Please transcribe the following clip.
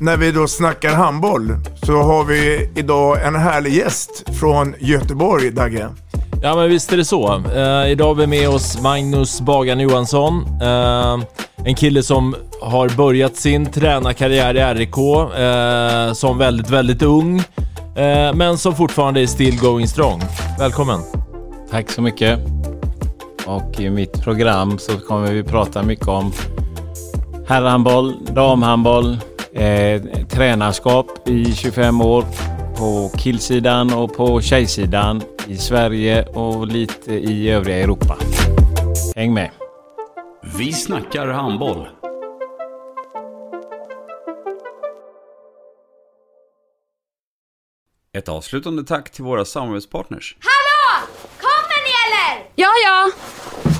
när vi då snackar handboll, så har vi idag en härlig gäst från Göteborg, Dagge. Ja men visst är det så. Uh, idag har vi med oss Magnus Bagan Johansson. Uh, en kille som har börjat sin tränarkarriär i RIK uh, som väldigt, väldigt ung. men som fortfarande är still going strong. Välkommen! Tack så mycket. Och i mitt program så kommer vi prata mycket om herrhandboll, damhandboll, eh, tränarskap i 25 år på killsidan och på tjejsidan i Sverige och lite i övriga Europa. Häng med! Vi snackar handboll. Ett avslutande tack till våra samarbetspartners. Hallå! Kommer ni eller? Ja, ja.